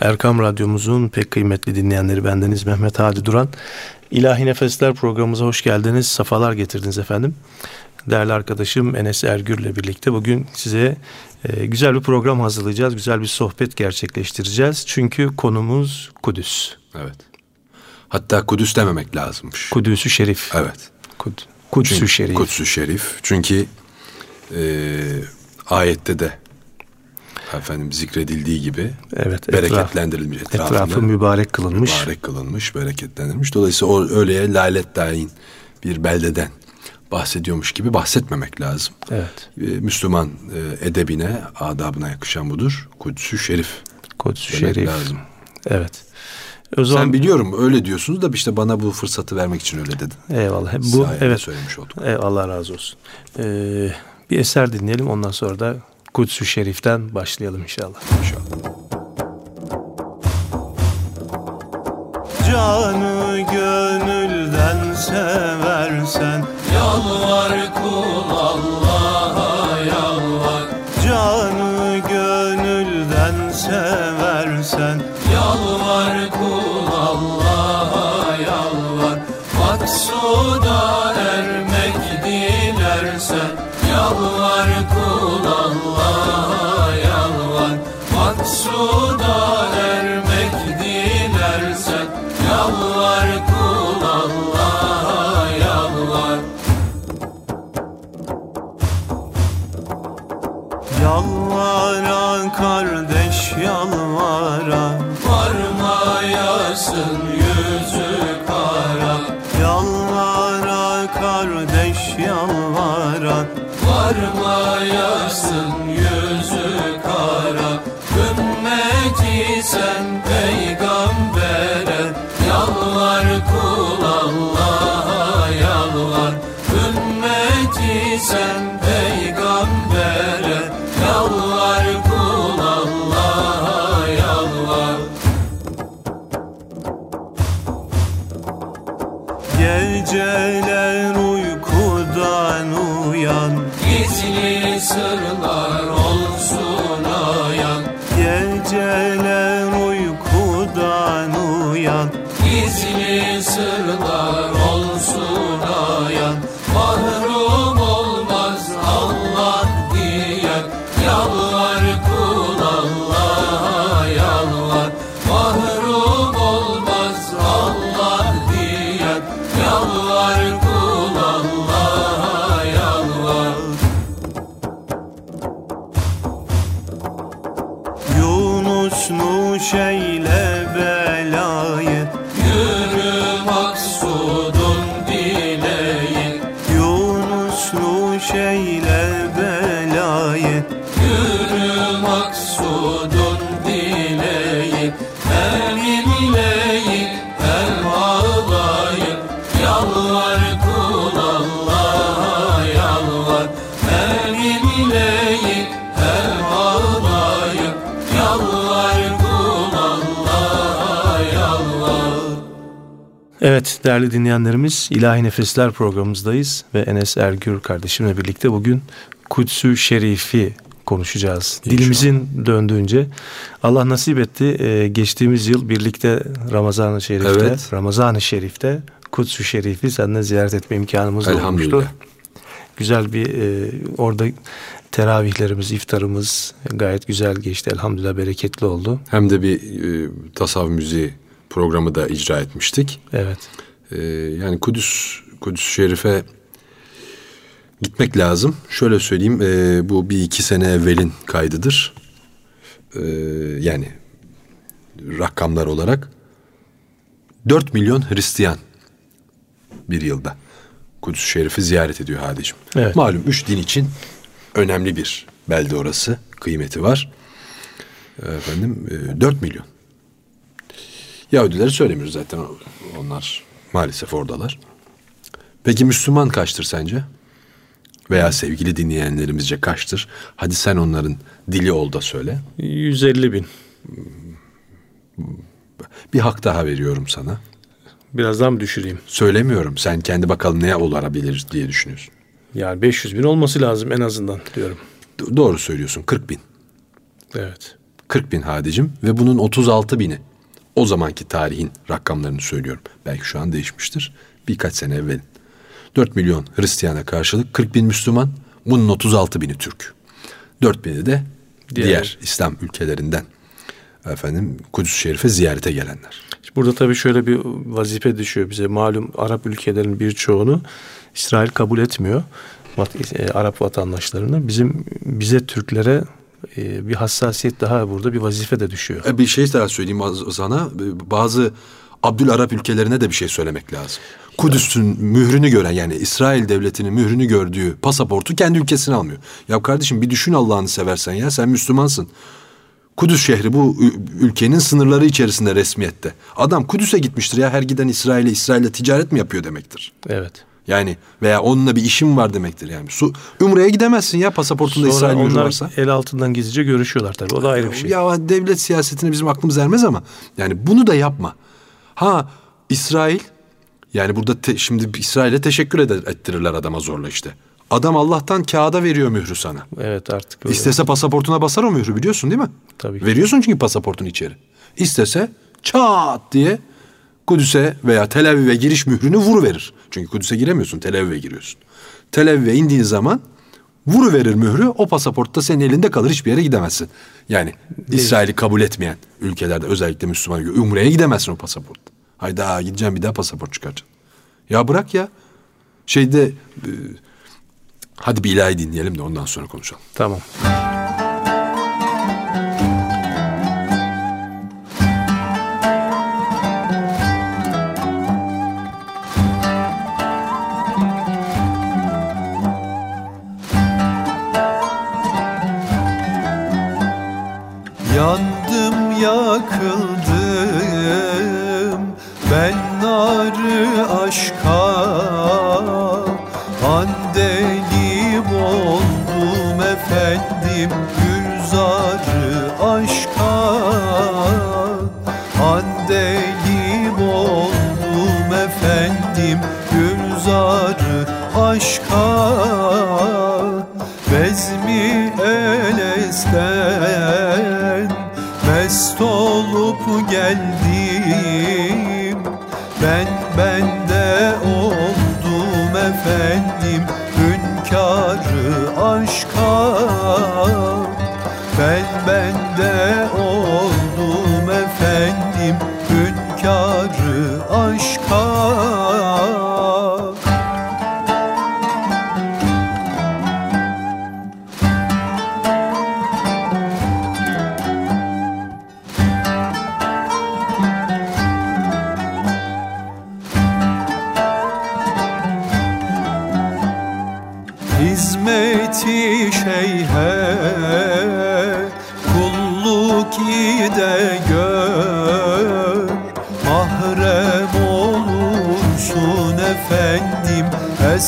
Erkam Radyomuzun pek kıymetli dinleyenleri bendeniz Mehmet Hadi Duran. İlahi Nefesler programımıza hoş geldiniz, safalar getirdiniz efendim. Değerli arkadaşım Enes Ergür ile birlikte bugün size e, güzel bir program hazırlayacağız, güzel bir sohbet gerçekleştireceğiz. Çünkü konumuz Kudüs. Evet. Hatta Kudüs dememek lazımmış. Kudüs-ü Şerif. Evet. Kud Kudüs-ü Şerif. Kudüs-ü Şerif. Çünkü e, ayette de efendim zikredildiği gibi evet, bereketlendirilmiş etrafı, etrafı mübarek kılınmış. Mübarek kılınmış, bereketlendirilmiş. Dolayısıyla o öyleye lalet dain bir beldeden bahsediyormuş gibi bahsetmemek lazım. Evet. Ee, Müslüman e, edebine, adabına yakışan budur. Kudüs-ü Şerif. Kudüs-ü Şerif. lazım. Evet. O zaman, Sen biliyorum öyle diyorsunuz da işte bana bu fırsatı vermek için öyle dedin. Eyvallah. Bu Sayende evet söylemiş olduk. Eyvallah Allah razı olsun. Ee, bir eser dinleyelim ondan sonra da Kudüs-ü Şerif'ten başlayalım inşallah. İnşallah. Canı gönülden seversen Yalvar kul Allah'a yalvar Canı gönülden seversen Ümmeti 也 Evet değerli dinleyenlerimiz İlahi Nefesler programımızdayız ve Enes Ergür kardeşimle birlikte bugün Kudüs-ü Şerif'i konuşacağız. İnşallah. Dilimizin döndüğünce Allah nasip etti e, geçtiğimiz yıl birlikte Ramazan-ı Şerif'te, Evet. Ramazan-ı Şerif'te Kudüs-ü Şerif'i seninle ziyaret etme imkanımız olmuştu. Güzel bir e, orada teravihlerimiz, iftarımız gayet güzel geçti. Elhamdülillah bereketli oldu. Hem de bir e, tasavvuf müziği programı da icra etmiştik. Evet. Ee, yani Kudüs Kudüs Şerif'e gitmek lazım. Şöyle söyleyeyim e, bu bir iki sene evvelin kaydıdır. Ee, yani rakamlar olarak 4 milyon Hristiyan bir yılda Kudüs Şerif'i ziyaret ediyor Hadicim. Evet. Malum üç din için önemli bir belde orası. Kıymeti var. Efendim e, 4 milyon. Yahudileri söylemiyoruz zaten onlar maalesef oradalar. Peki Müslüman kaçtır sence? Veya sevgili dinleyenlerimizce kaçtır? Hadi sen onların dili ol da söyle. 150 bin. Bir hak daha veriyorum sana. Birazdan mı düşüreyim? Söylemiyorum. Sen kendi bakalım ne olabilir diye düşünüyorsun. Yani 500 bin olması lazım en azından diyorum. Do- doğru söylüyorsun. 40 bin. Evet. 40 bin hadicim ve bunun 36 bini o zamanki tarihin rakamlarını söylüyorum. Belki şu an değişmiştir. Birkaç sene evvel. 4 milyon Hristiyana karşılık 40 bin Müslüman. Bunun 36 bini Türk. 4 bini de diğer, Diğer. İslam ülkelerinden efendim Kudüs-i Şerif'e ziyarete gelenler. Burada tabii şöyle bir vazife düşüyor bize. Malum Arap ülkelerinin birçoğunu İsrail kabul etmiyor. E, Arap vatandaşlarını. Bizim bize Türklere e, bir hassasiyet daha burada bir vazife de düşüyor. E, Bir şey daha söyleyeyim sana. Bazı Abdülarap ülkelerine de bir şey söylemek lazım. Kudüs'ün mührünü gören yani İsrail devletinin mührünü gördüğü pasaportu kendi ülkesine almıyor. Ya kardeşim bir düşün Allah'ını seversen ya sen Müslümansın. Kudüs şehri bu ülkenin sınırları içerisinde resmiyette. Adam Kudüs'e gitmiştir ya her giden İsrail'e İsrail'le ticaret mi yapıyor demektir. Evet. Yani veya onunla bir işim var demektir yani. Su, Umre'ye gidemezsin ya pasaportunda Sonra İsrail mührü onlar varsa. el altından gizlice görüşüyorlar tabii. O da ayrı bir şey. Ya devlet siyasetine bizim aklımız ermez ama yani bunu da yapma. Ha İsrail yani burada te- şimdi İsrail'e teşekkür eder, ettirirler adama zorla işte. Adam Allah'tan kağıda veriyor mührü sana. Evet artık öyle. İstese pasaportuna basar o mührü biliyorsun değil mi? Tabii ki. Veriyorsun çünkü pasaportun içeri. İstese çat diye Kudüs'e veya Tel Aviv'e giriş mührünü vuru verir. Çünkü Kudüs'e giremiyorsun, Tel Aviv'e giriyorsun. Tel Aviv'e indiğin zaman vuru verir mührü. O pasaportta senin elinde kalır, hiçbir yere gidemezsin. Yani İsrail'i kabul etmeyen ülkelerde özellikle Müslüman ülke, Umre'ye gidemezsin o pasaport. Hayda gideceğim bir daha pasaport çıkaracaksın. Ya bırak ya. Şeyde e, hadi bir ilahi dinleyelim de ondan sonra konuşalım. Tamam. Oldum efendim hünkârı aşka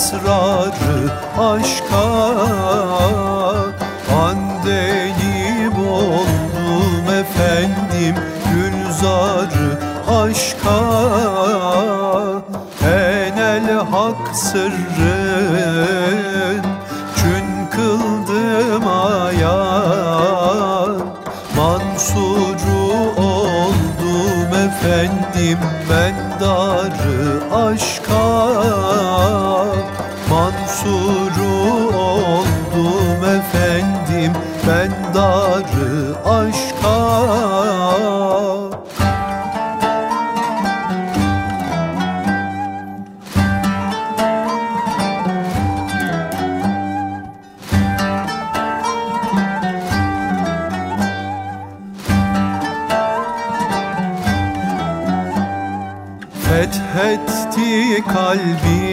esrarı aşka kalbim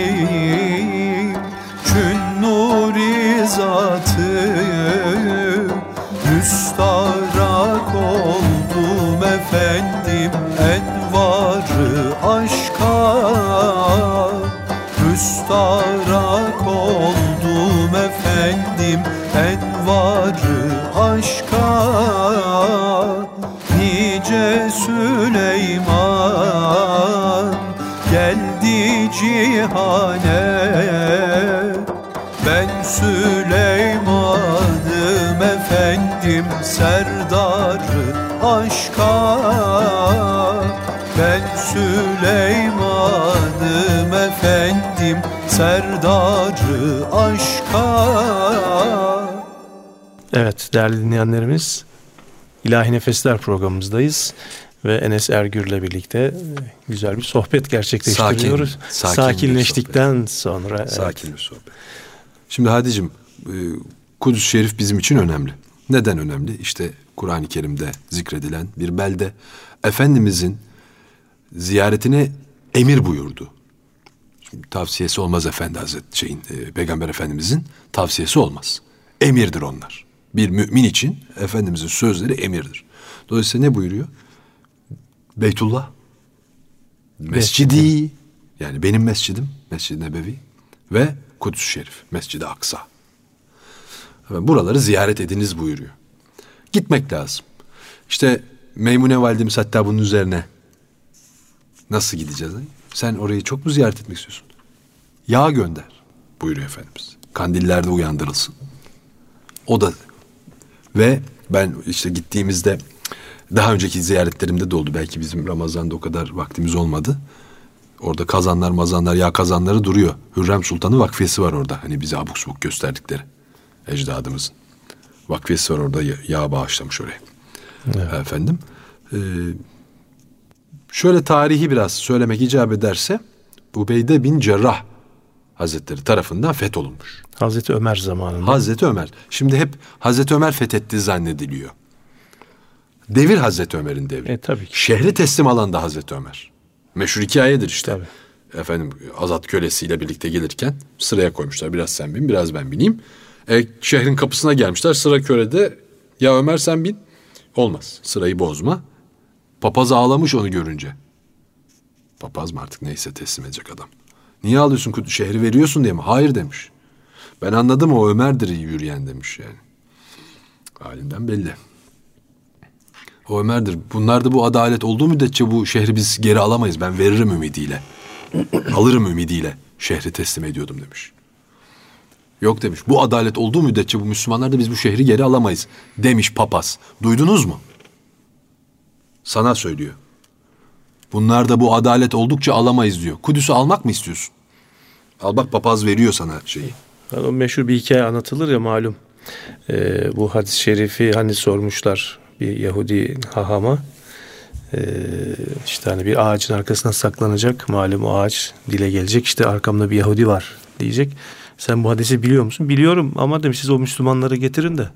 değerli dinleyenlerimiz İlahi Nefesler programımızdayız ve Enes Ergür'le birlikte e, güzel bir sohbet gerçekleştiriyoruz. Sakin, sakin Sakinleştikten sonra evet. Sakin bir sohbet. Şimdi Hadicim, e, Kudüs Şerif bizim için önemli. Neden önemli? İşte Kur'an-ı Kerim'de zikredilen bir belde Efendimizin ziyaretine emir buyurdu. Şimdi tavsiyesi olmaz Efendi Hazret şeyin e, Peygamber Efendimizin tavsiyesi olmaz. Emirdir onlar. Bir mümin için Efendimizin sözleri emirdir. Dolayısıyla ne buyuruyor? Beytullah, Mescidi, yani benim mescidim, Mescid-i Nebevi ve Kudüs Şerif, Mescid-i Aksa. Buraları ziyaret ediniz buyuruyor. Gitmek lazım. İşte Meymune validemiz hatta bunun üzerine nasıl gideceğiz? Sen orayı çok mu ziyaret etmek istiyorsun? Yağ gönder buyuruyor Efendimiz. Kandillerde uyandırılsın. O da ve ben işte gittiğimizde daha önceki ziyaretlerimde de oldu. Belki bizim Ramazan'da o kadar vaktimiz olmadı. Orada kazanlar mazanlar yağ kazanları duruyor. Hürrem Sultan'ın vakfiyesi var orada. Hani bize abuk subuk gösterdikleri ecdadımızın. Vakfiyesi var orada ya- yağ bağışlamış oraya. Efendim. Ee, şöyle tarihi biraz söylemek icap ederse Ubeyde bin Cerrah Hazretleri tarafından fetholunmuş. Hazreti Ömer zamanında. Hazreti Ömer. Şimdi hep Hazreti Ömer fethetti zannediliyor. Devir Hazreti Ömer'in devri. E, tabii ki. Şehri teslim alan da Hazreti Ömer. Meşhur hikayedir işte. Tabii. Efendim azat kölesiyle birlikte gelirken sıraya koymuşlar. Biraz sen bin, biraz ben bineyim. E, şehrin kapısına gelmişler. Sıra kölede ya Ömer sen bin. Olmaz. Sırayı bozma. Papaz ağlamış onu görünce. Papaz mı artık neyse teslim edecek adam. Niye alıyorsun kutu şehri veriyorsun diye mi? Hayır demiş. Ben anladım o Ömer'dir yürüyen demiş yani. Halinden belli. O Ömer'dir. Bunlar da bu adalet olduğu müddetçe bu şehri biz geri alamayız. Ben veririm ümidiyle. Alırım ümidiyle şehri teslim ediyordum demiş. Yok demiş. Bu adalet olduğu müddetçe bu Müslümanlar da biz bu şehri geri alamayız demiş papaz. Duydunuz mu? Sana söylüyor. Bunlar da bu adalet oldukça alamayız diyor. Kudüs'ü almak mı istiyorsun? Al bak papaz veriyor sana şeyi. Yani o meşhur bir hikaye anlatılır ya malum. Ee, bu hadis-i şerifi hani sormuşlar bir Yahudi hahama. Ee, işte hani bir ağacın arkasına saklanacak. Malum o ağaç dile gelecek. İşte arkamda bir Yahudi var diyecek. Sen bu hadisi biliyor musun? Biliyorum ama demiş siz o Müslümanları getirin de.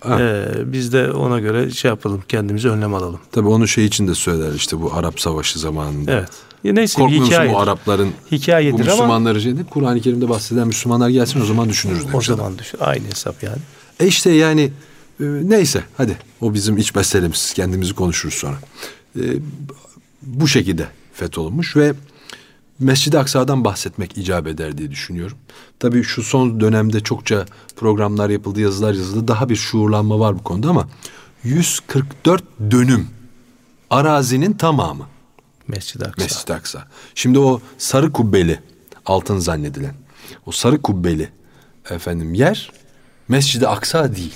Ha. ee, biz de ona göre şey yapalım kendimizi önlem alalım. Tabii onu şey için de söyler işte bu Arap Savaşı zamanında. Evet. Ya neyse bir Korkmuyor musun hikaye. o Arapların Hikayedir bu ama Müslümanları şeyde Kur'an-ı Kerim'de bahseden Müslümanlar gelsin o zaman düşünürüz o demiş adam. zaman düşün. Aynı hesap yani. E işte yani e, neyse hadi o bizim iç meselemiz kendimizi konuşuruz sonra. E, bu şekilde fetholunmuş ve Mescid-i Aksa'dan bahsetmek icap eder diye düşünüyorum. Tabii şu son dönemde çokça programlar yapıldı, yazılar yazıldı. Daha bir şuurlanma var bu konuda ama 144 dönüm arazinin tamamı Mescid-i Aksa. Mescid-i Aksa. Şimdi o sarı kubbeli altın zannedilen o sarı kubbeli efendim yer Mescid-i Aksa değil.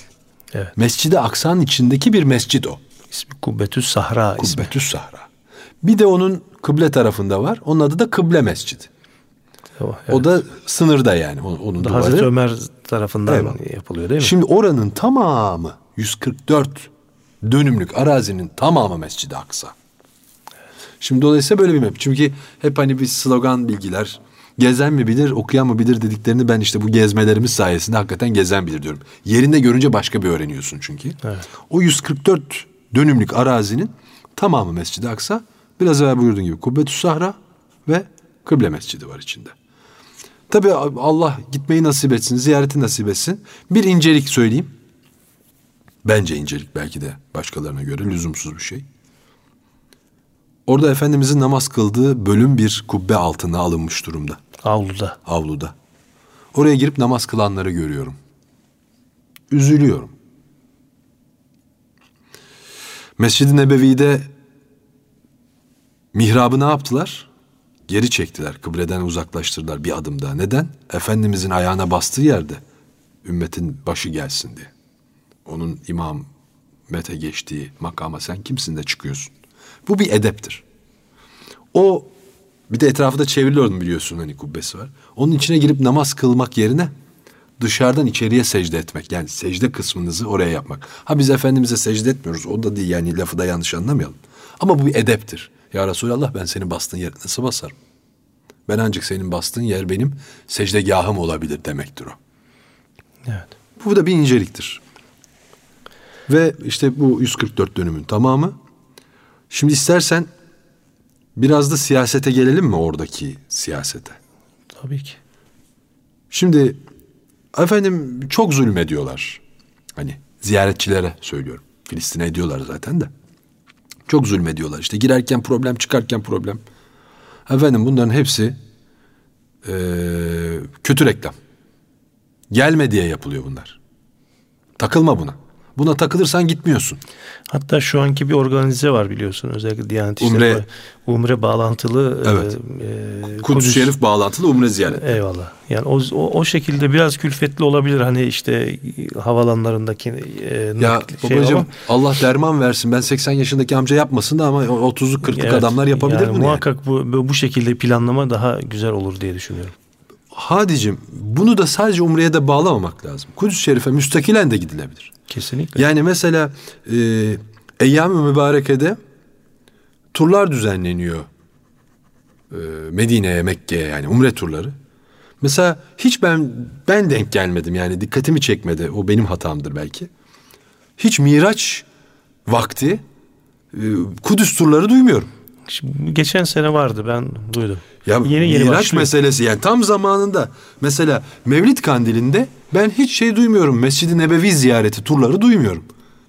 Evet. Mescid-i Aksa'nın içindeki bir mescid o. İsmi Kubbetüs Sahra ismi. Kubbetüs Sahra. Bir de onun kıble tarafında var. Onun adı da Kıble Mescidi. O, O da sınırda yani onun, onun da duvarı. Hazreti Ömer tarafından Eyvallah. yapılıyor değil mi? Şimdi oranın tamamı 144 dönümlük arazinin tamamı Mescid-i Aksa. Şimdi dolayısıyla böyle bir map. Çünkü hep hani bir slogan bilgiler gezen mi bilir, okuyan mı bilir dediklerini ben işte bu gezmelerimiz sayesinde hakikaten gezen bilir diyorum. Yerinde görünce başka bir öğreniyorsun çünkü. Evet. O 144 dönümlük arazinin tamamı Mescid-i Aksa. Biraz evvel buyurduğun gibi Kubbetüs Sahra ve Kıble Mescidi var içinde. Tabii Allah gitmeyi nasip etsin, ziyareti nasip etsin. Bir incelik söyleyeyim. Bence incelik belki de başkalarına göre lüzumsuz bir şey. Orada Efendimizin namaz kıldığı bölüm bir kubbe altına alınmış durumda. Avluda. Avluda. Oraya girip namaz kılanları görüyorum. Üzülüyorum. Mescid-i Nebevi'de mihrabı ne yaptılar? Geri çektiler. Kıbleden uzaklaştırdılar bir adım daha. Neden? Efendimizin ayağına bastığı yerde ümmetin başı gelsin diye. Onun imam ümmete geçtiği makama sen kimsin de çıkıyorsun. Bu bir edeptir. O bir de etrafı da çevriliyor biliyorsun hani kubbesi var. Onun içine girip namaz kılmak yerine dışarıdan içeriye secde etmek. Yani secde kısmınızı oraya yapmak. Ha biz Efendimiz'e secde etmiyoruz. O da değil yani lafı da yanlış anlamayalım. Ama bu bir edeptir. Ya Resulallah ben senin bastığın yere nasıl basarım? Ben ancak senin bastığın yer benim secdegahım olabilir demektir o. Evet. Bu da bir inceliktir. Ve işte bu 144 dönümün tamamı. Şimdi istersen biraz da siyasete gelelim mi oradaki siyasete? Tabii ki. Şimdi efendim çok zulmediyorlar. Hani ziyaretçilere söylüyorum. Filistin'e ediyorlar zaten de. Çok zulmediyorlar. İşte girerken problem, çıkarken problem. Efendim bunların hepsi eee, kötü reklam. Gelme diye yapılıyor bunlar. Takılma buna. Buna takılırsan gitmiyorsun. Hatta şu anki bir organize var biliyorsun. Özellikle Diyanet İşleri Umre. Umre, bağlantılı. Evet. e, e, Kudüs Şerif bağlantılı umre ziyareti. Eyvallah. Yani o, o, o şekilde biraz külfetli olabilir. Hani işte havalanlarındaki e, Ya şey babacığım ama- Allah derman versin. Ben 80 yaşındaki amca yapmasın da ama 30'luk 40'lık Evet, adamlar yapabilir yani bunu. yani. Muhakkak bu, bu bu şekilde planlama daha güzel olur diye düşünüyorum. Hadicim bunu da sadece umreye de bağlamamak lazım. Kudüs Şerif'e müstakilen de gidilebilir. Kesinlikle. Yani mesela e, Eyyam-ı Mübareke'de turlar düzenleniyor. E, Medine'ye, Mekke'ye yani umre turları. Mesela hiç ben ben denk gelmedim yani dikkatimi çekmedi. O benim hatamdır belki. Hiç Miraç vakti e, Kudüs turları duymuyorum. Şimdi geçen sene vardı ben duydum. Ya yeni yeni başlıyor. meselesi yani tam zamanında mesela Mevlid Kandili'nde ben hiç şey duymuyorum. Mescid-i Nebevi ziyareti turları duymuyorum.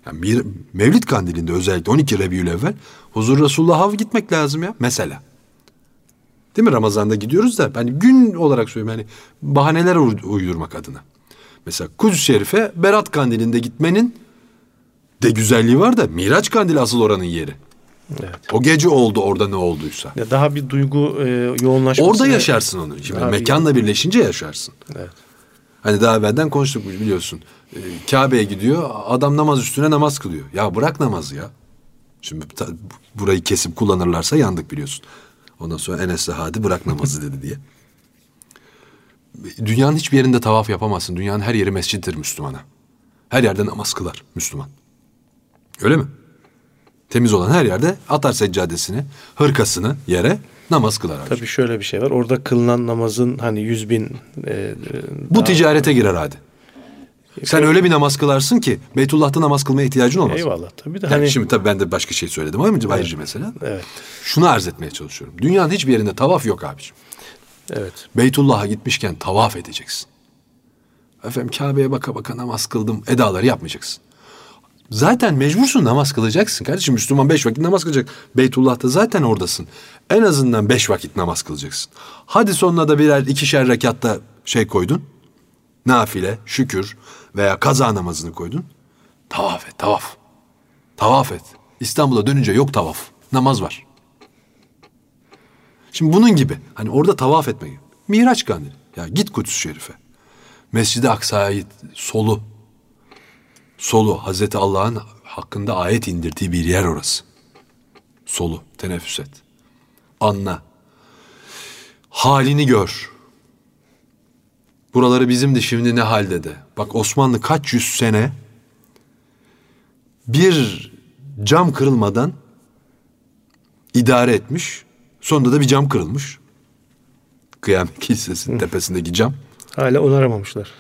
Yani bir, Mevlid Kandili'nde özellikle 12 Rebiül evvel huzur Resulullah'a gitmek lazım ya mesela. Değil mi Ramazan'da gidiyoruz da hani gün olarak söylüyorum hani bahaneler uy- uydurmak adına. Mesela Kudüs Şerif'e Berat Kandili'nde gitmenin de güzelliği var da Miraç Kandili asıl oranın yeri. Evet. O gece oldu orada ne olduysa. Ya daha bir duygu e, yoğunlaşması. Orada yaşarsın onu. Şimdi Daha bir- mekanla birleşince yaşarsın. Evet. Hani daha evvelden konuştuk biliyorsun. Ee, Kabe'ye gidiyor adam namaz üstüne namaz kılıyor. Ya bırak namazı ya. Şimdi ta- burayı kesip kullanırlarsa yandık biliyorsun. Ondan sonra Enes hadi bırak namazı dedi diye. Dünyanın hiçbir yerinde tavaf yapamazsın. Dünyanın her yeri mescittir Müslümana. Her yerde namaz kılar Müslüman. Öyle mi? Temiz olan her yerde atar seccadesini, hırkasını yere namaz kılar. abi. Tabii şöyle bir şey var. Orada kılınan namazın hani yüz bin e, e, Bu daha- ticarete girer hadi. Sen öyle bir namaz kılarsın ki Beytullah'ta namaz kılmaya ihtiyacın olmaz. Eyvallah. Tabii de Yani hani şimdi tabii ben de başka şey söyledim ama ayrıca mesela. evet. Şunu arz etmeye çalışıyorum. Dünyanın hiçbir yerinde tavaf yok abiciğim. Evet. Beytullah'a gitmişken tavaf edeceksin. Efendim Kabe'ye baka baka namaz kıldım edaları yapmayacaksın. Zaten mecbursun namaz kılacaksın kardeşim. Müslüman beş vakit namaz kılacak. Beytullah'ta zaten oradasın. En azından beş vakit namaz kılacaksın. Hadi sonuna da birer ikişer rekatta şey koydun. Nafile, şükür veya kaza namazını koydun. Tavaf et, tavaf. Tavaf et. İstanbul'a dönünce yok tavaf. Namaz var. Şimdi bunun gibi hani orada tavaf etmek. Miraç kandili. Ya git Kudüs Şerif'e. Mescid-i Aksa'yı solu. Solu Hazreti Allah'ın hakkında ayet indirdiği bir yer orası. Solu teneffüs et. Anla. Halini gör. Buraları bizim de şimdi ne halde de. Bak Osmanlı kaç yüz sene bir cam kırılmadan idare etmiş. Sonunda da bir cam kırılmış. Kıyamet Kilisesi'nin tepesindeki cam. Hala onaramamışlar.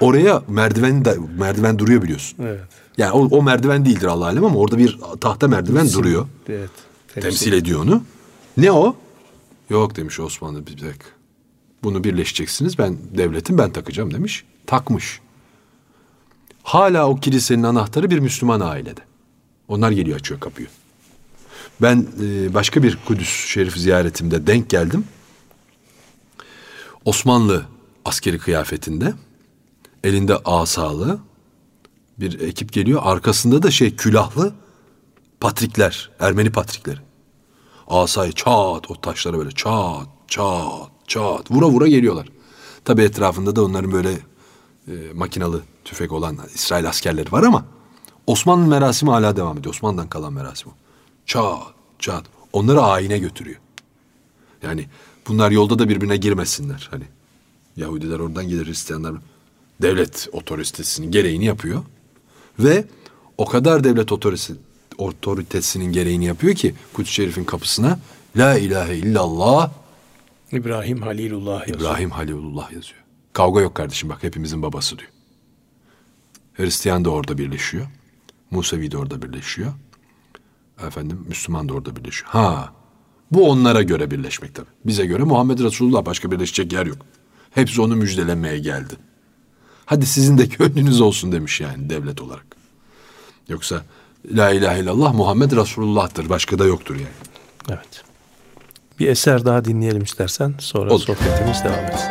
Oraya merdiven de, merdiven duruyor biliyorsun. Evet. Yani o, o merdiven değildir Allah alem ama orada bir tahta merdiven duruyor. Evet. Temsil ediyor onu. Ne o? Yok demiş Osmanlı bir dakika. Bunu birleşeceksiniz. Ben devletim ben takacağım demiş. Takmış. Hala o kilisenin anahtarı bir Müslüman ailede. Onlar geliyor açıyor kapıyı. Ben e, başka bir Kudüs Şerif ziyaretimde denk geldim. Osmanlı askeri kıyafetinde elinde asalı bir ekip geliyor. Arkasında da şey külahlı patrikler, Ermeni patrikleri. Asayı çat o taşlara böyle çat çat çat vura vura geliyorlar. Tabi etrafında da onların böyle e, makinalı tüfek olan İsrail askerleri var ama Osmanlı merasimi hala devam ediyor. Osmanlı'dan kalan merasim o. Çat çat. Onları ayine götürüyor. Yani bunlar yolda da birbirine girmesinler. Hani Yahudiler oradan gelir Hristiyanlar. Devlet otoritesinin gereğini yapıyor. Ve o kadar devlet otoritesi, otoritesinin gereğini yapıyor ki Kudüs Şerif'in kapısına La ilahe illallah İbrahim Halilullah yazıyor. İbrahim Halilullah yazıyor. Kavga yok kardeşim bak hepimizin babası diyor. Hristiyan da orada birleşiyor. Musevi de orada birleşiyor. Efendim Müslüman da orada birleşiyor. Ha bu onlara göre birleşmek tabii. Bize göre Muhammed Resulullah başka birleşecek yer yok. Hepsi onu müjdelemeye geldi. Hadi sizin de gönlünüz olsun demiş yani devlet olarak. Yoksa La ilahe illallah Muhammed Resulullah'tır. Başka da yoktur yani. Evet. Bir eser daha dinleyelim istersen. Sonra Olur. sohbetimiz devam etsin.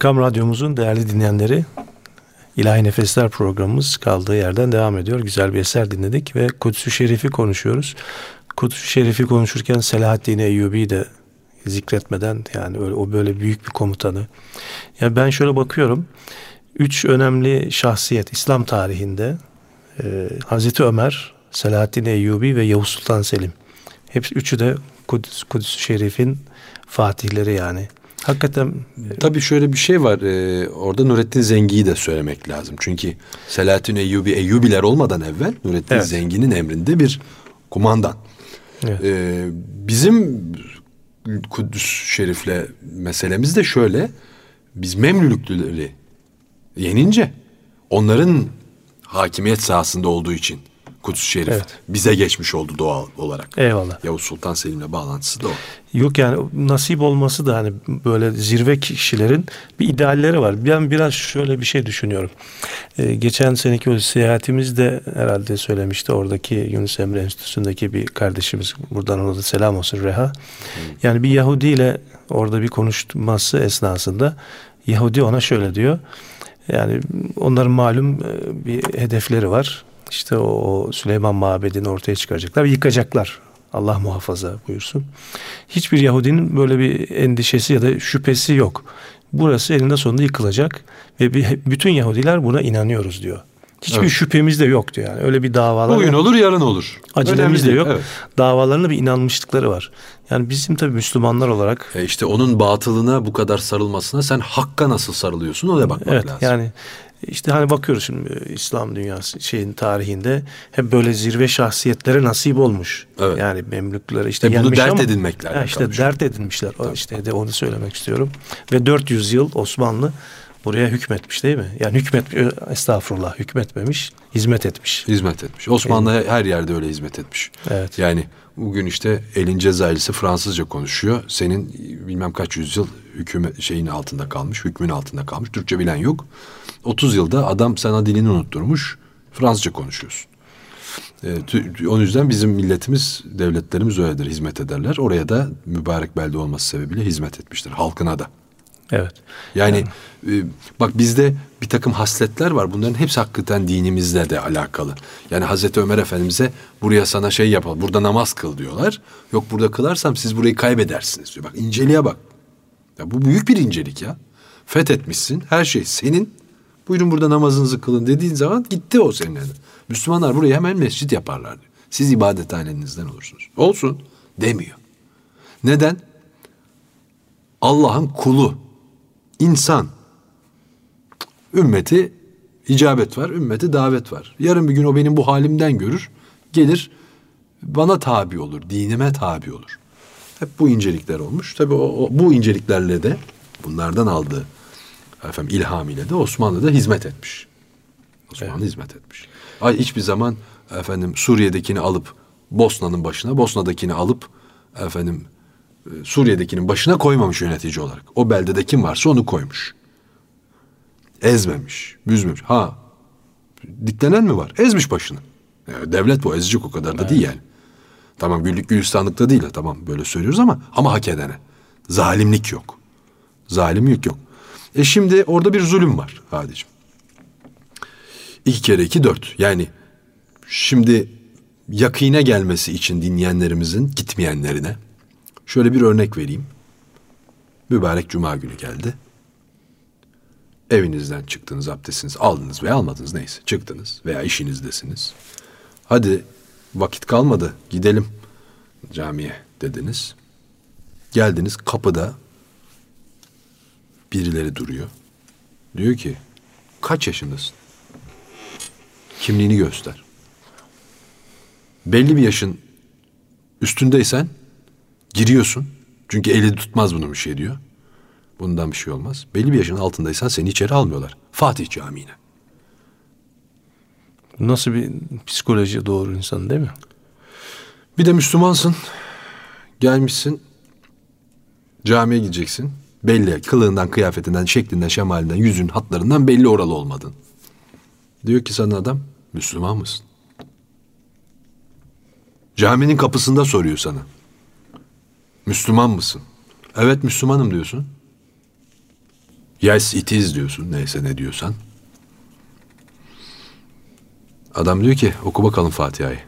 Erkam Radyomuzun değerli dinleyenleri İlahi Nefesler programımız kaldığı yerden devam ediyor. Güzel bir eser dinledik ve Kudüs-ü Şerif'i konuşuyoruz. Kudüs-ü Şerif'i konuşurken Selahaddin Eyyubi de zikretmeden yani öyle, o böyle büyük bir komutanı. Yani ben şöyle bakıyorum. Üç önemli şahsiyet İslam tarihinde e, Hazreti Ömer, Selahaddin Eyyubi ve Yavuz Sultan Selim. Hepsi üçü de Kudüs, Kudüs-ü Şerif'in fatihleri yani. Hakikaten Tabii şöyle bir şey var. Ee, orada Nurettin Zengi'yi de söylemek lazım. Çünkü Selahattin Eyyubi, Eyyubiler olmadan evvel Nurettin Evet. Zengi'nin emrinde bir kumandan. Evet. Ee, bizim Kudüs Şerif'le meselemiz de şöyle. Biz Memlülüklüleri yenince onların hakimiyet sahasında olduğu için Kudüs Şerif Evet. bize geçmiş oldu doğal olarak. eyvallah. Yavuz Sultan Selim'le bağlantısı da o. Yok yani nasip olması da hani böyle zirve kişilerin bir idealleri var. Ben biraz şöyle bir şey düşünüyorum. Ee, geçen seneki o seyahatimizde herhalde söylemişti oradaki Yunus Emre Enstitüsü'ndeki bir kardeşimiz buradan ona da selam olsun Reha. Yani bir Yahudi ile orada bir konuşması esnasında Yahudi ona şöyle diyor. Yani onların malum e, bir hedefleri var. İşte o, Süleyman Mabedi'ni ortaya çıkaracaklar ve yıkacaklar. Allah muhafaza buyursun. Hiçbir Yahudinin böyle bir endişesi ya da şüphesi yok. Burası eninde sonunda yıkılacak ve bütün Yahudiler buna inanıyoruz diyor. Hiçbir Evet. şüphemiz de yok diyor yani. Öyle bir davalar Bugün olur yarın olur. acelemiz de yok. evet. Davalarına bir inanmışlıkları var. Yani bizim tabii Müslümanlar olarak E işte onun batılına bu kadar sarılmasına sen hakka nasıl sarılıyorsun ona bakmak Evet lazım. yani işte hani bakıyoruz şimdi e, İslam dünyası şeyin tarihinde hep böyle zirve şahsiyetlere nasip olmuş. Evet. Yani Memlüklere işte E bunu dert ama- edinmekle Ha, alakalı işte bir şey. dert edinmişler. O işte de onu söylemek istiyorum. Ve 400 yıl Osmanlı buraya hükmetmiş değil mi? Yani hükmet e, estağfurullah hükmetmemiş, hizmet etmiş. Hizmet etmiş. Osmanlı her yerde öyle hizmet etmiş. Evet. Yani bugün işte elin Cezayirlisi Fransızca konuşuyor. Senin bilmem kaç yüzyıl hükümet şeyin altında kalmış, hükmün altında kalmış. Türkçe bilen yok. 30 yılda adam sana dilini unutturmuş. Fransızca konuşuyorsun. E, o yüzden bizim milletimiz, devletlerimiz öyledir, hizmet ederler. Oraya da mübarek belde olması sebebiyle hizmet etmiştir, halkına da. Evet. Yani e, bak bizde bir takım hasletler var. Bunların hepsi hakikaten dinimizle de alakalı. Yani Hazreti Ömer Efendimiz'e buraya sana şey yapalım. Burada namaz kıl diyorlar. Yok burada kılarsam siz burayı kaybedersiniz diyor. Bak inceliğe bak. Ya bu büyük bir incelik ya. Fethetmişsin. Her şey senin. Buyurun burada namazınızı kılın dediğin zaman gitti o senin eline. Müslümanlar buraya hemen mescit yaparlar diyor. Siz ibadethanenizden olursunuz. Olsun demiyor. Neden? Allah'ın kulu, insan. Ümmeti icabet var, ümmeti davet var. Yarın bir gün o benim bu halimden görür, gelir bana tabi olur, dinime tabi olur. Hep bu incelikler olmuş. Tabii o, o- bu inceliklerle de bunlardan aldığı efendim ilham ile de Osmanlı'da hizmet etmiş. Osmanlı hizmet etmiş. Ay hiçbir zaman efendim Suriye'dekini alıp Bosna'nın başına, Bosna'dakini alıp efendim Suriye'dekinin başına koymamış yönetici olarak. O beldede kim varsa onu koymuş. Ezmemiş, büzmemiş. Ha, diklenen mi var? Ezmiş başını. Ya devlet bu, ezecek o kadar da değil yani. Tamam güllük gülistanlıkta değil. Tamam böyle söylüyoruz ama ama hak edene. Zalimlik yok. Zalimlik yok. E şimdi orada bir zulüm var Hadicim. İki kere iki dört. Yani şimdi yakine gelmesi için dinleyenlerimizin gitmeyenlerine şöyle bir örnek vereyim. Mübarek cuma günü geldi. Evinizden çıktınız, abdestinizi aldınız veya almadınız neyse. Çıktınız veya işinizdesiniz. Hadi vakit kalmadı gidelim camiye dediniz. Geldiniz kapıda birileri duruyor. Diyor ki kaç yaşındasın? Kimliğini göster. Belli bir yaşın üstündeysen giriyorsun. Çünkü eli tutmaz bunun bir şey diyor. Bundan bir şey olmaz. Belli bir yaşın altındaysan seni içeri almıyorlar. Fatih Camii'ne. Nasıl bir psikoloji doğru insan değil mi? Bir de Müslümansın. Gelmişsin. Camiye gideceksin. Belli kılığından, kıyafetinden, şeklinden, şemalinden, yüzün hatlarından belli oralı olmadın. Diyor ki sana adam Müslüman mısın? Caminin kapısında soruyor sana. Müslüman mısın? Evet Müslümanım diyorsun. Yes it is diyorsun neyse ne diyorsan. Adam diyor ki oku bakalım Fatiha'yı.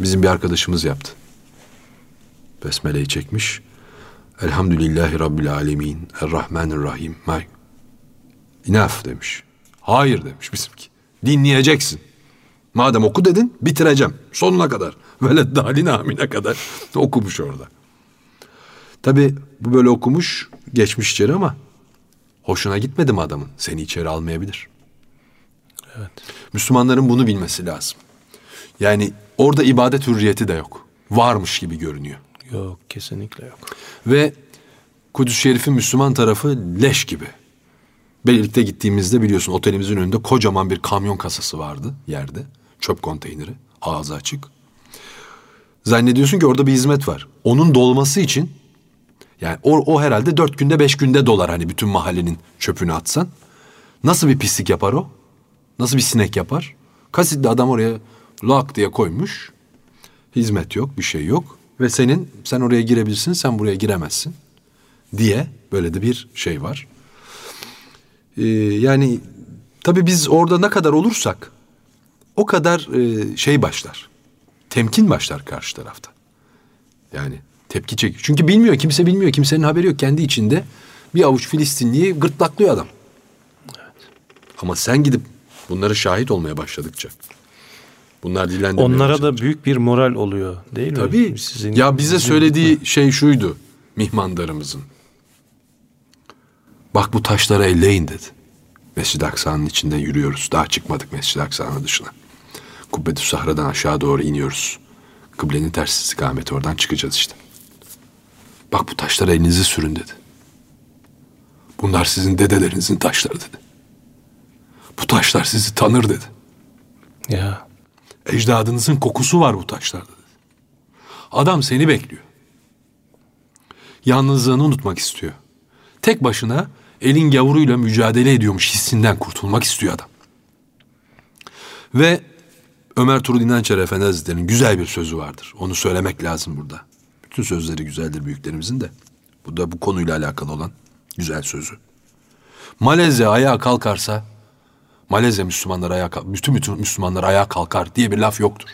Bizim bir arkadaşımız yaptı. Besmele'yi çekmiş. Elhamdülillahi Rabbil Alemin. Errahmanirrahim. Enough demiş. Hayır demiş bizimki. Dinleyeceksin. Madem oku dedin bitireceğim. Sonuna kadar. Veled dalin amine kadar okumuş orada. Tabi bu böyle okumuş geçmiş içeri ama hoşuna gitmedi mi adamın? Seni içeri almayabilir. Evet. Müslümanların bunu bilmesi lazım. Yani orada ibadet hürriyeti de yok. Varmış gibi görünüyor. Yok kesinlikle yok. Ve Kudüs Şerif'in Müslüman tarafı leş gibi. Birlikte gittiğimizde biliyorsun otelimizin önünde kocaman bir kamyon kasası vardı yerde. Çöp konteyneri ağzı açık. Zannediyorsun ki orada bir hizmet var. Onun dolması için yani o, o herhalde dört günde beş günde dolar hani bütün mahallenin çöpünü atsan. Nasıl bir pislik yapar o? Nasıl bir sinek yapar? Kasitli adam oraya lak diye koymuş. Hizmet yok, bir şey yok. Ve senin, sen oraya girebilirsin, sen buraya giremezsin. Diye böyle de bir şey var. Ee, yani tabii biz orada ne kadar olursak o kadar e, şey başlar. Temkin başlar karşı tarafta. Yani tepki çek. Çünkü bilmiyor, kimse bilmiyor, kimsenin haberi yok. Kendi içinde bir avuç Filistinliyi gırtlaklıyor adam. Ama sen gidip bunları şahit olmaya başladıkça bunlar dillendirmeye Onlara başladıkça- da büyük bir moral oluyor değil mi? Tabii. Sizin, ya bize söylediği şey şuydu mihmandarımızın. Bak bu taşları elleyin dedi. Mescid-i Aksa'nın içinde yürüyoruz. Daha çıkmadık Mescid-i Aksa'nın dışına. Kubbetü Sahra'dan aşağı doğru iniyoruz. Kıblenin ters istikameti oradan çıkacağız işte. Bak bu taşlara elinizi sürün dedi. Bunlar sizin dedelerinizin taşları dedi. Bu taşlar sizi tanır dedi. Ya Ecdadınızın kokusu var bu taşlarda dedi. Adam seni bekliyor. Yalnızlığını unutmak istiyor. Tek başına elin gavuruyla mücadele ediyormuş hissinden kurtulmak istiyor adam. Ve Ömer Turul İnançer Efendi Hazretleri'nin güzel bir sözü vardır. Onu söylemek lazım burada. Bütün sözleri güzeldir büyüklerimizin de. Bu da bu konuyla alakalı olan güzel sözü. Malezya ayağa kalkarsa Malezya Müslümanlar ayağa kalk- bütün bütün Müslümanlar ayağa kalkar diye bir laf yoktur.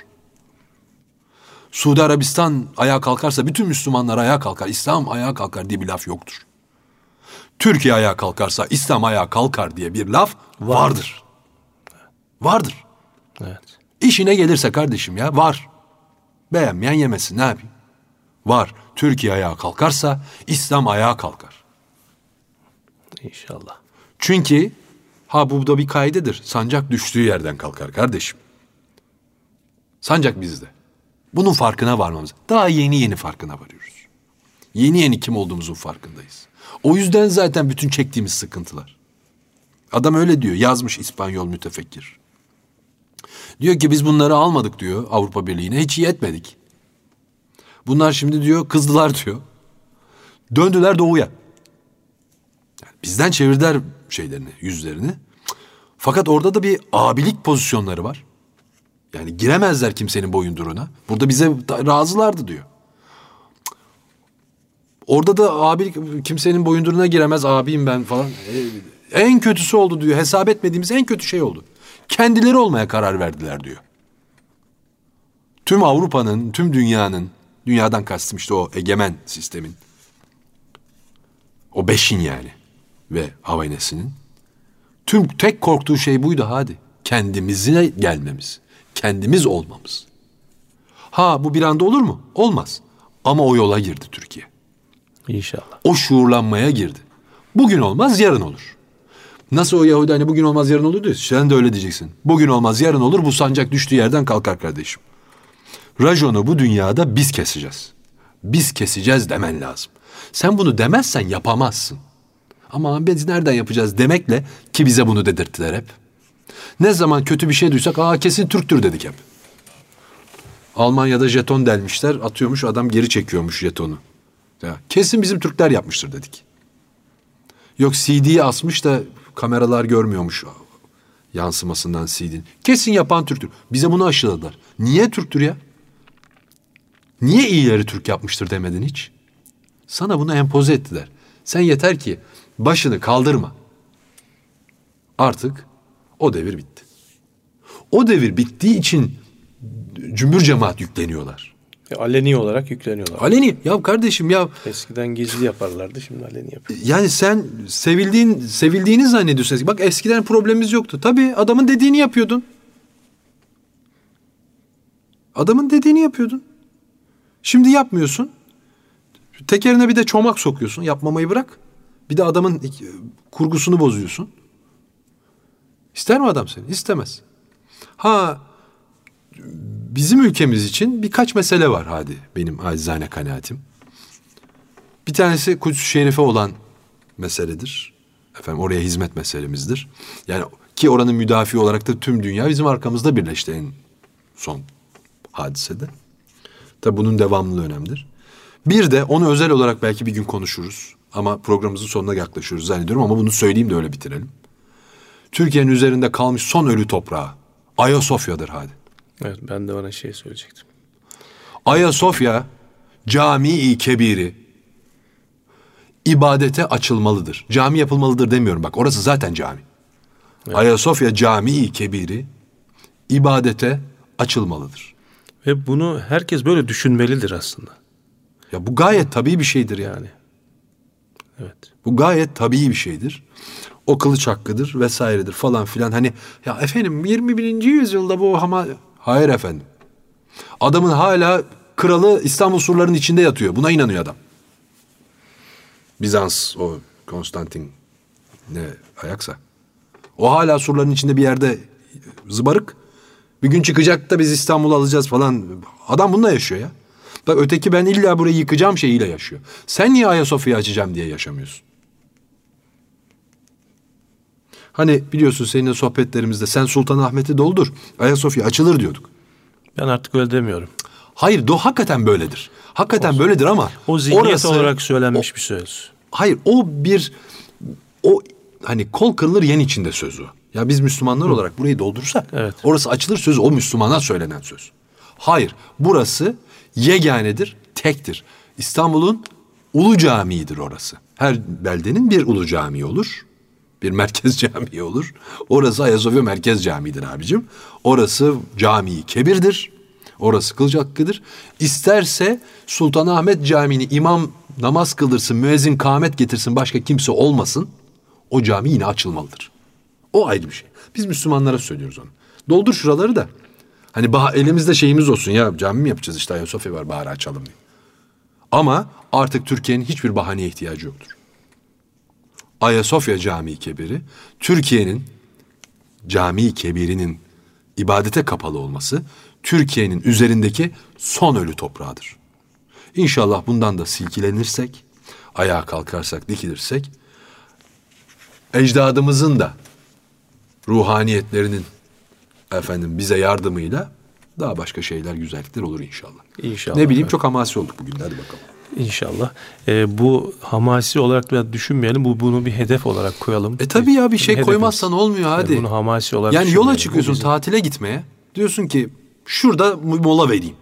Suudi Arabistan ayağa kalkarsa bütün Müslümanlar ayağa kalkar, İslam ayağa kalkar diye bir laf yoktur. Türkiye ayağa kalkarsa İslam ayağa kalkar diye bir laf vardır. Vardır. evet. İşine gelirse kardeşim ya var. Beğenmeyen yemesin ne yapayım? Var. Türkiye ayağa kalkarsa İslam ayağa kalkar. İnşallah. Çünkü ha bu da bir kaydedir. Sancak düştüğü yerden kalkar kardeşim. Sancak bizde. Bunun farkına varmamız. Daha yeni yeni farkına varıyoruz. Yeni yeni kim olduğumuzun farkındayız. O yüzden zaten bütün çektiğimiz sıkıntılar. Adam öyle diyor. Yazmış İspanyol mütefekkir. Diyor ki biz bunları almadık diyor Avrupa Birliği'ne. Hiç iyi etmedik. Bunlar şimdi diyor kızdılar diyor. Döndüler doğuya. Bizden çevirdiler şeylerini, yüzlerini. Fakat orada da bir abilik pozisyonları var. Yani giremezler kimsenin boyunduruna. Burada bize razılardı diyor. Orada da abilik kimsenin boyunduruna giremez abiyim ben falan. E, en kötüsü oldu diyor. Hesap etmediğimiz en kötü şey oldu. Kendileri olmaya karar verdiler diyor. Tüm Avrupa'nın, tüm dünyanın, dünyadan kastım işte o egemen sistemin. O beşin yani ve Havaynesi'nin. Tüm tek korktuğu şey buydu hadi. Kendimizine gelmemiz. Kendimiz olmamız. Ha bu bir anda olur mu? Olmaz. Ama o yola girdi Türkiye. İnşallah. O şuurlanmaya girdi. Bugün olmaz yarın olur. Nasıl o Yahudi hani bugün olmaz yarın olur diyor. Sen de öyle diyeceksin. Bugün olmaz yarın olur bu sancak düştüğü yerden kalkar kardeşim. Rajonu bu dünyada biz keseceğiz. Biz keseceğiz demen lazım. Sen bunu demezsen yapamazsın. Ama biz nereden yapacağız demekle ki bize bunu dedirttiler hep. Ne zaman kötü bir şey duysak aa kesin Türktür dedik hep. Almanya'da jeton delmişler atıyormuş adam geri çekiyormuş jetonu. Ya, kesin bizim Türkler yapmıştır dedik. Yok CD'yi asmış da kameralar görmüyormuş yansımasından CD'nin. Kesin yapan Türktür. Bize bunu aşıladılar. Niye Türktür ya? Niye iyileri Türk yapmıştır demedin hiç? Sana bunu empoze ettiler. Sen yeter ki başını kaldırma. Artık o devir bitti. O devir bittiği için cümbür cemaat yükleniyorlar. E, aleni olarak yükleniyorlar. Aleni ya kardeşim ya Eskiden gizli yaparlardı şimdi aleni yapıyor. yani sen sevildiğin sevildiğini zannediyorsun. Bak eskiden problemimiz yoktu. Tabii adamın dediğini yapıyordun. Adamın dediğini yapıyordun. Şimdi yapmıyorsun. Tekerine bir de çomak sokuyorsun. Yapmamayı bırak. Bir de adamın ik- kurgusunu bozuyorsun. İster mi adam seni? İstemez. Ha bizim ülkemiz için birkaç mesele var hadi benim acizane kanaatim. Bir tanesi Kudüs-ü Şerife olan meseledir. Efendim oraya hizmet meselemizdir. Yani ki oranın müdafi olarak da tüm dünya bizim arkamızda birleşti en son hadisede. Tabi bunun devamlılığı önemlidir. Bir de onu özel olarak belki bir gün konuşuruz. Ama programımızın sonuna yaklaşıyoruz zannediyorum ama bunu söyleyeyim de öyle bitirelim. Türkiye'nin üzerinde kalmış son ölü toprağı Ayasofya'dır hadi. Evet ben de ona şey söyleyecektim. Ayasofya Camii Kebiri ibadete açılmalıdır. Cami yapılmalıdır demiyorum bak orası zaten cami. Ayasofya Camii Kebiri ibadete açılmalıdır. Ve bunu herkes böyle düşünmelidir aslında. Ya bu gayet tabii bir şeydir yani. Yani. Evet. Bu gayet tabii bir şeydir. O kılıç hakkıdır vesairedir falan filan. Hani ya efendim 21. yüzyılda bu ama hayır efendim. Adamın hala kralı İstanbul surlarının içinde yatıyor. Buna inanıyor adam. Bizans o Konstantin ne ayaksa. O hala surların içinde bir yerde zıbarık. Bir gün çıkacak da biz İstanbul'u alacağız falan. Adam bununla yaşıyor ya. Bak öteki ben illa burayı yıkacağım şeyiyle yaşıyor. Sen niye Ayasofya'yı açacağım diye yaşamıyorsun? Hani biliyorsun senin sohbetlerimizde sen Sultanahmet'i doldur. Ayasofya açılır diyorduk. Ben artık öyle demiyorum. Hayır do hakikaten böyledir. Hakikaten böyledir ama O zihniyet orası- olarak söylenmiş bir söz. Hayır o bir o hani kol kırılır yen içinde sözü. Ya biz Müslümanlar olarak burayı doldursak Evet. orası açılır sözü o Müslümana söylenen söz. Hayır burası yeganedir, tektir. İstanbul'un ulu camiidir orası. Her beldenin bir ulu camii olur. Bir merkez camii olur. Orası Ayasofya Merkez Camii'dir abicim. Orası camii kebirdir. Orası kılıç hakkıdır. İsterse Sultanahmet Camii'ni imam namaz kıldırsın, müezzin kâhmet getirsin, başka kimse olmasın. O cami yine açılmalıdır. O ayrı bir şey. Biz Müslümanlara söylüyoruz onu. Doldur şuraları da. Hani bah- elimizde şeyimiz olsun ya cami mi yapacağız işte Ayasofya var bari açalım diye. Ama artık Türkiye'nin hiçbir bahaneye ihtiyacı yoktur. Ayasofya Camii Kebiri Türkiye'nin Camii Kebiri'nin ibadete kapalı olması Türkiye'nin üzerindeki son ölü toprağıdır. İnşallah bundan da silkilenirsek, ayağa kalkarsak, dikilirsek ecdadımızın da ruhaniyetlerinin efendim bize yardımıyla daha başka şeyler, güzellikler olur inşallah. İnşallah. Ne bileyim Evet. çok hamasi olduk bugün. Hadi bakalım. İnşallah. Ee, bu hamasi olarak biraz düşünmeyelim. Bu bunu bir hedef olarak koyalım. E tabii ya bir şey Hedefimiz. koymazsan olmuyor hadi. Yani bunu hamasi olarak Yani yola çıkıyorsun bizim- tatile gitmeye. Diyorsun ki şurada mola vereyim.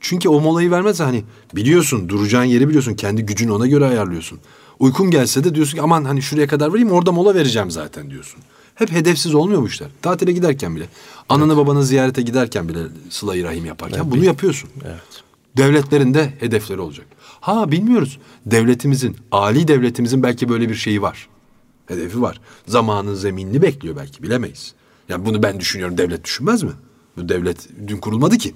Çünkü o molayı vermezse hani biliyorsun duracağın yeri biliyorsun. Kendi gücünü ona göre ayarlıyorsun. Uykun gelse de diyorsun ki aman hani şuraya kadar vereyim orada mola vereceğim zaten diyorsun. Hep hedefsiz olmuyor bu işler. Tatile giderken bile. Ananı babanı ziyarete giderken bile sıla-i rahim yaparken bunu yapıyorsun. Evet. Devletlerin de hedefleri olacak. Ha bilmiyoruz. Devletimizin, ali devletimizin belki böyle bir şeyi var. Hedefi var. Zamanın zeminini bekliyor belki bilemeyiz. Yani bunu ben düşünüyorum devlet düşünmez mi? Bu devlet dün kurulmadı ki.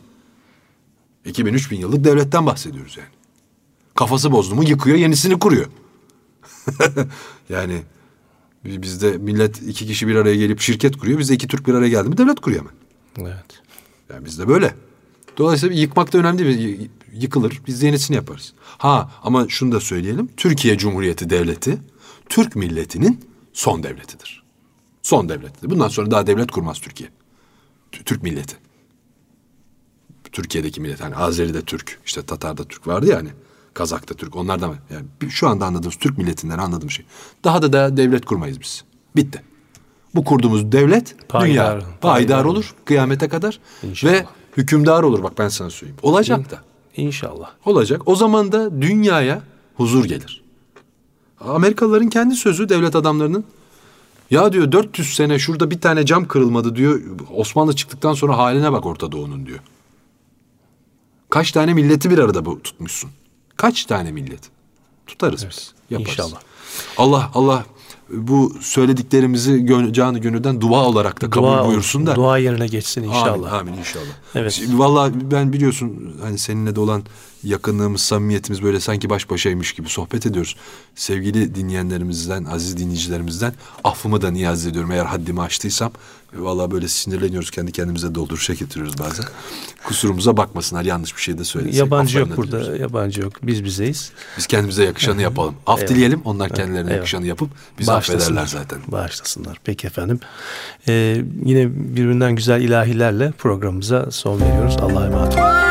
2000-3000 yıllık devletten bahsediyoruz yani. Kafası bozdu mu yıkıyor yenisini kuruyor. yani bizde millet iki kişi bir araya gelip şirket kuruyor. Bizde iki Türk bir araya geldi mi devlet kuruyor hemen. Evet. Yani bizde böyle. Dolayısıyla yıkmak da önemli Yıkılır. Biz yenisini yaparız. Ha ama şunu da söyleyelim. Türkiye Cumhuriyeti Devleti Türk milletinin son devletidir. Son devletidir. Bundan sonra daha devlet kurmaz Türkiye. Türk milleti. Türkiye'deki millet. Hani Azeri'de Türk, işte Tatar'da Türk vardı ya hani. Kazak'ta Türk. Onlardan yani şu anda anladığımız Türk milletinden anladığım şey. Daha da da devlet kurmayız biz. Bitti. Bu kurduğumuz devlet Payidar- dünya payidar payidar olur. olur kıyamete kadar İnşallah. ve hükümdar olur bak ben sana söyleyeyim. Olacak da. İnşallah. Olacak. O zaman da dünyaya huzur gelir. Amerikalıların kendi sözü devlet adamlarının. Ya diyor 400 sene şurada bir tane cam kırılmadı diyor. Osmanlı çıktıktan sonra haline bak Orta Doğu'nun diyor. Kaç tane milleti bir arada bu tutmuşsun? Kaç tane millet? Tutarız biz. Yaparız. İnşallah. Allah Allah bu söylediklerimizi gön- canı gönülden dua olarak da kabul Dua, buyursun da. dua yerine geçsin inşallah. Amin, amin inşallah. Evet. Şimdi Vallahi ben biliyorsun hani seninle de olan yakınlığımız, samimiyetimiz böyle sanki baş başaymış gibi sohbet ediyoruz. Sevgili dinleyenlerimizden, aziz dinleyicilerimizden affımı da niyaz ediyorum. Eğer haddimi aştıysam vallahi böyle sinirleniyoruz. Kendi kendimize dolduruşa getiriyoruz bazen. Kusurumuza bakmasınlar. Yanlış bir şey de söylesek. Yabancı yok burada. diliyoruz. Yabancı yok. Biz bizeyiz. Biz kendimize yakışanı yapalım. Af Eyvallah. dileyelim. Onlar kendilerine Eyvallah. yakışanı yapıp bizi affederler zaten. Bağışlasınlar. Peki efendim. Ee, yine birbirinden güzel ilahilerle programımıza son veriyoruz. Allah'a emanet olun.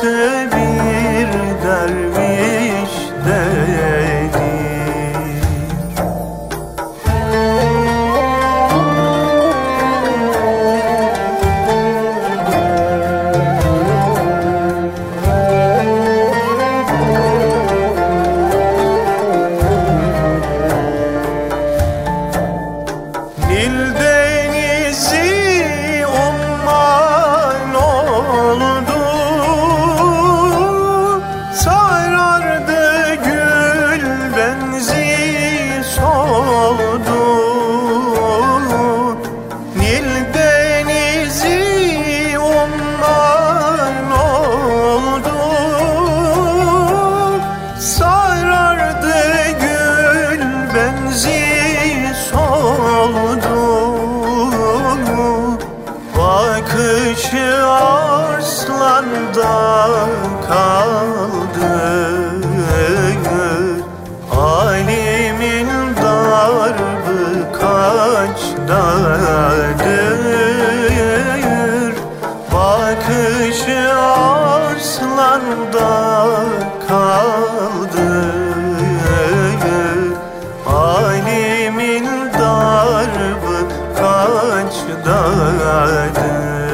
say gördüm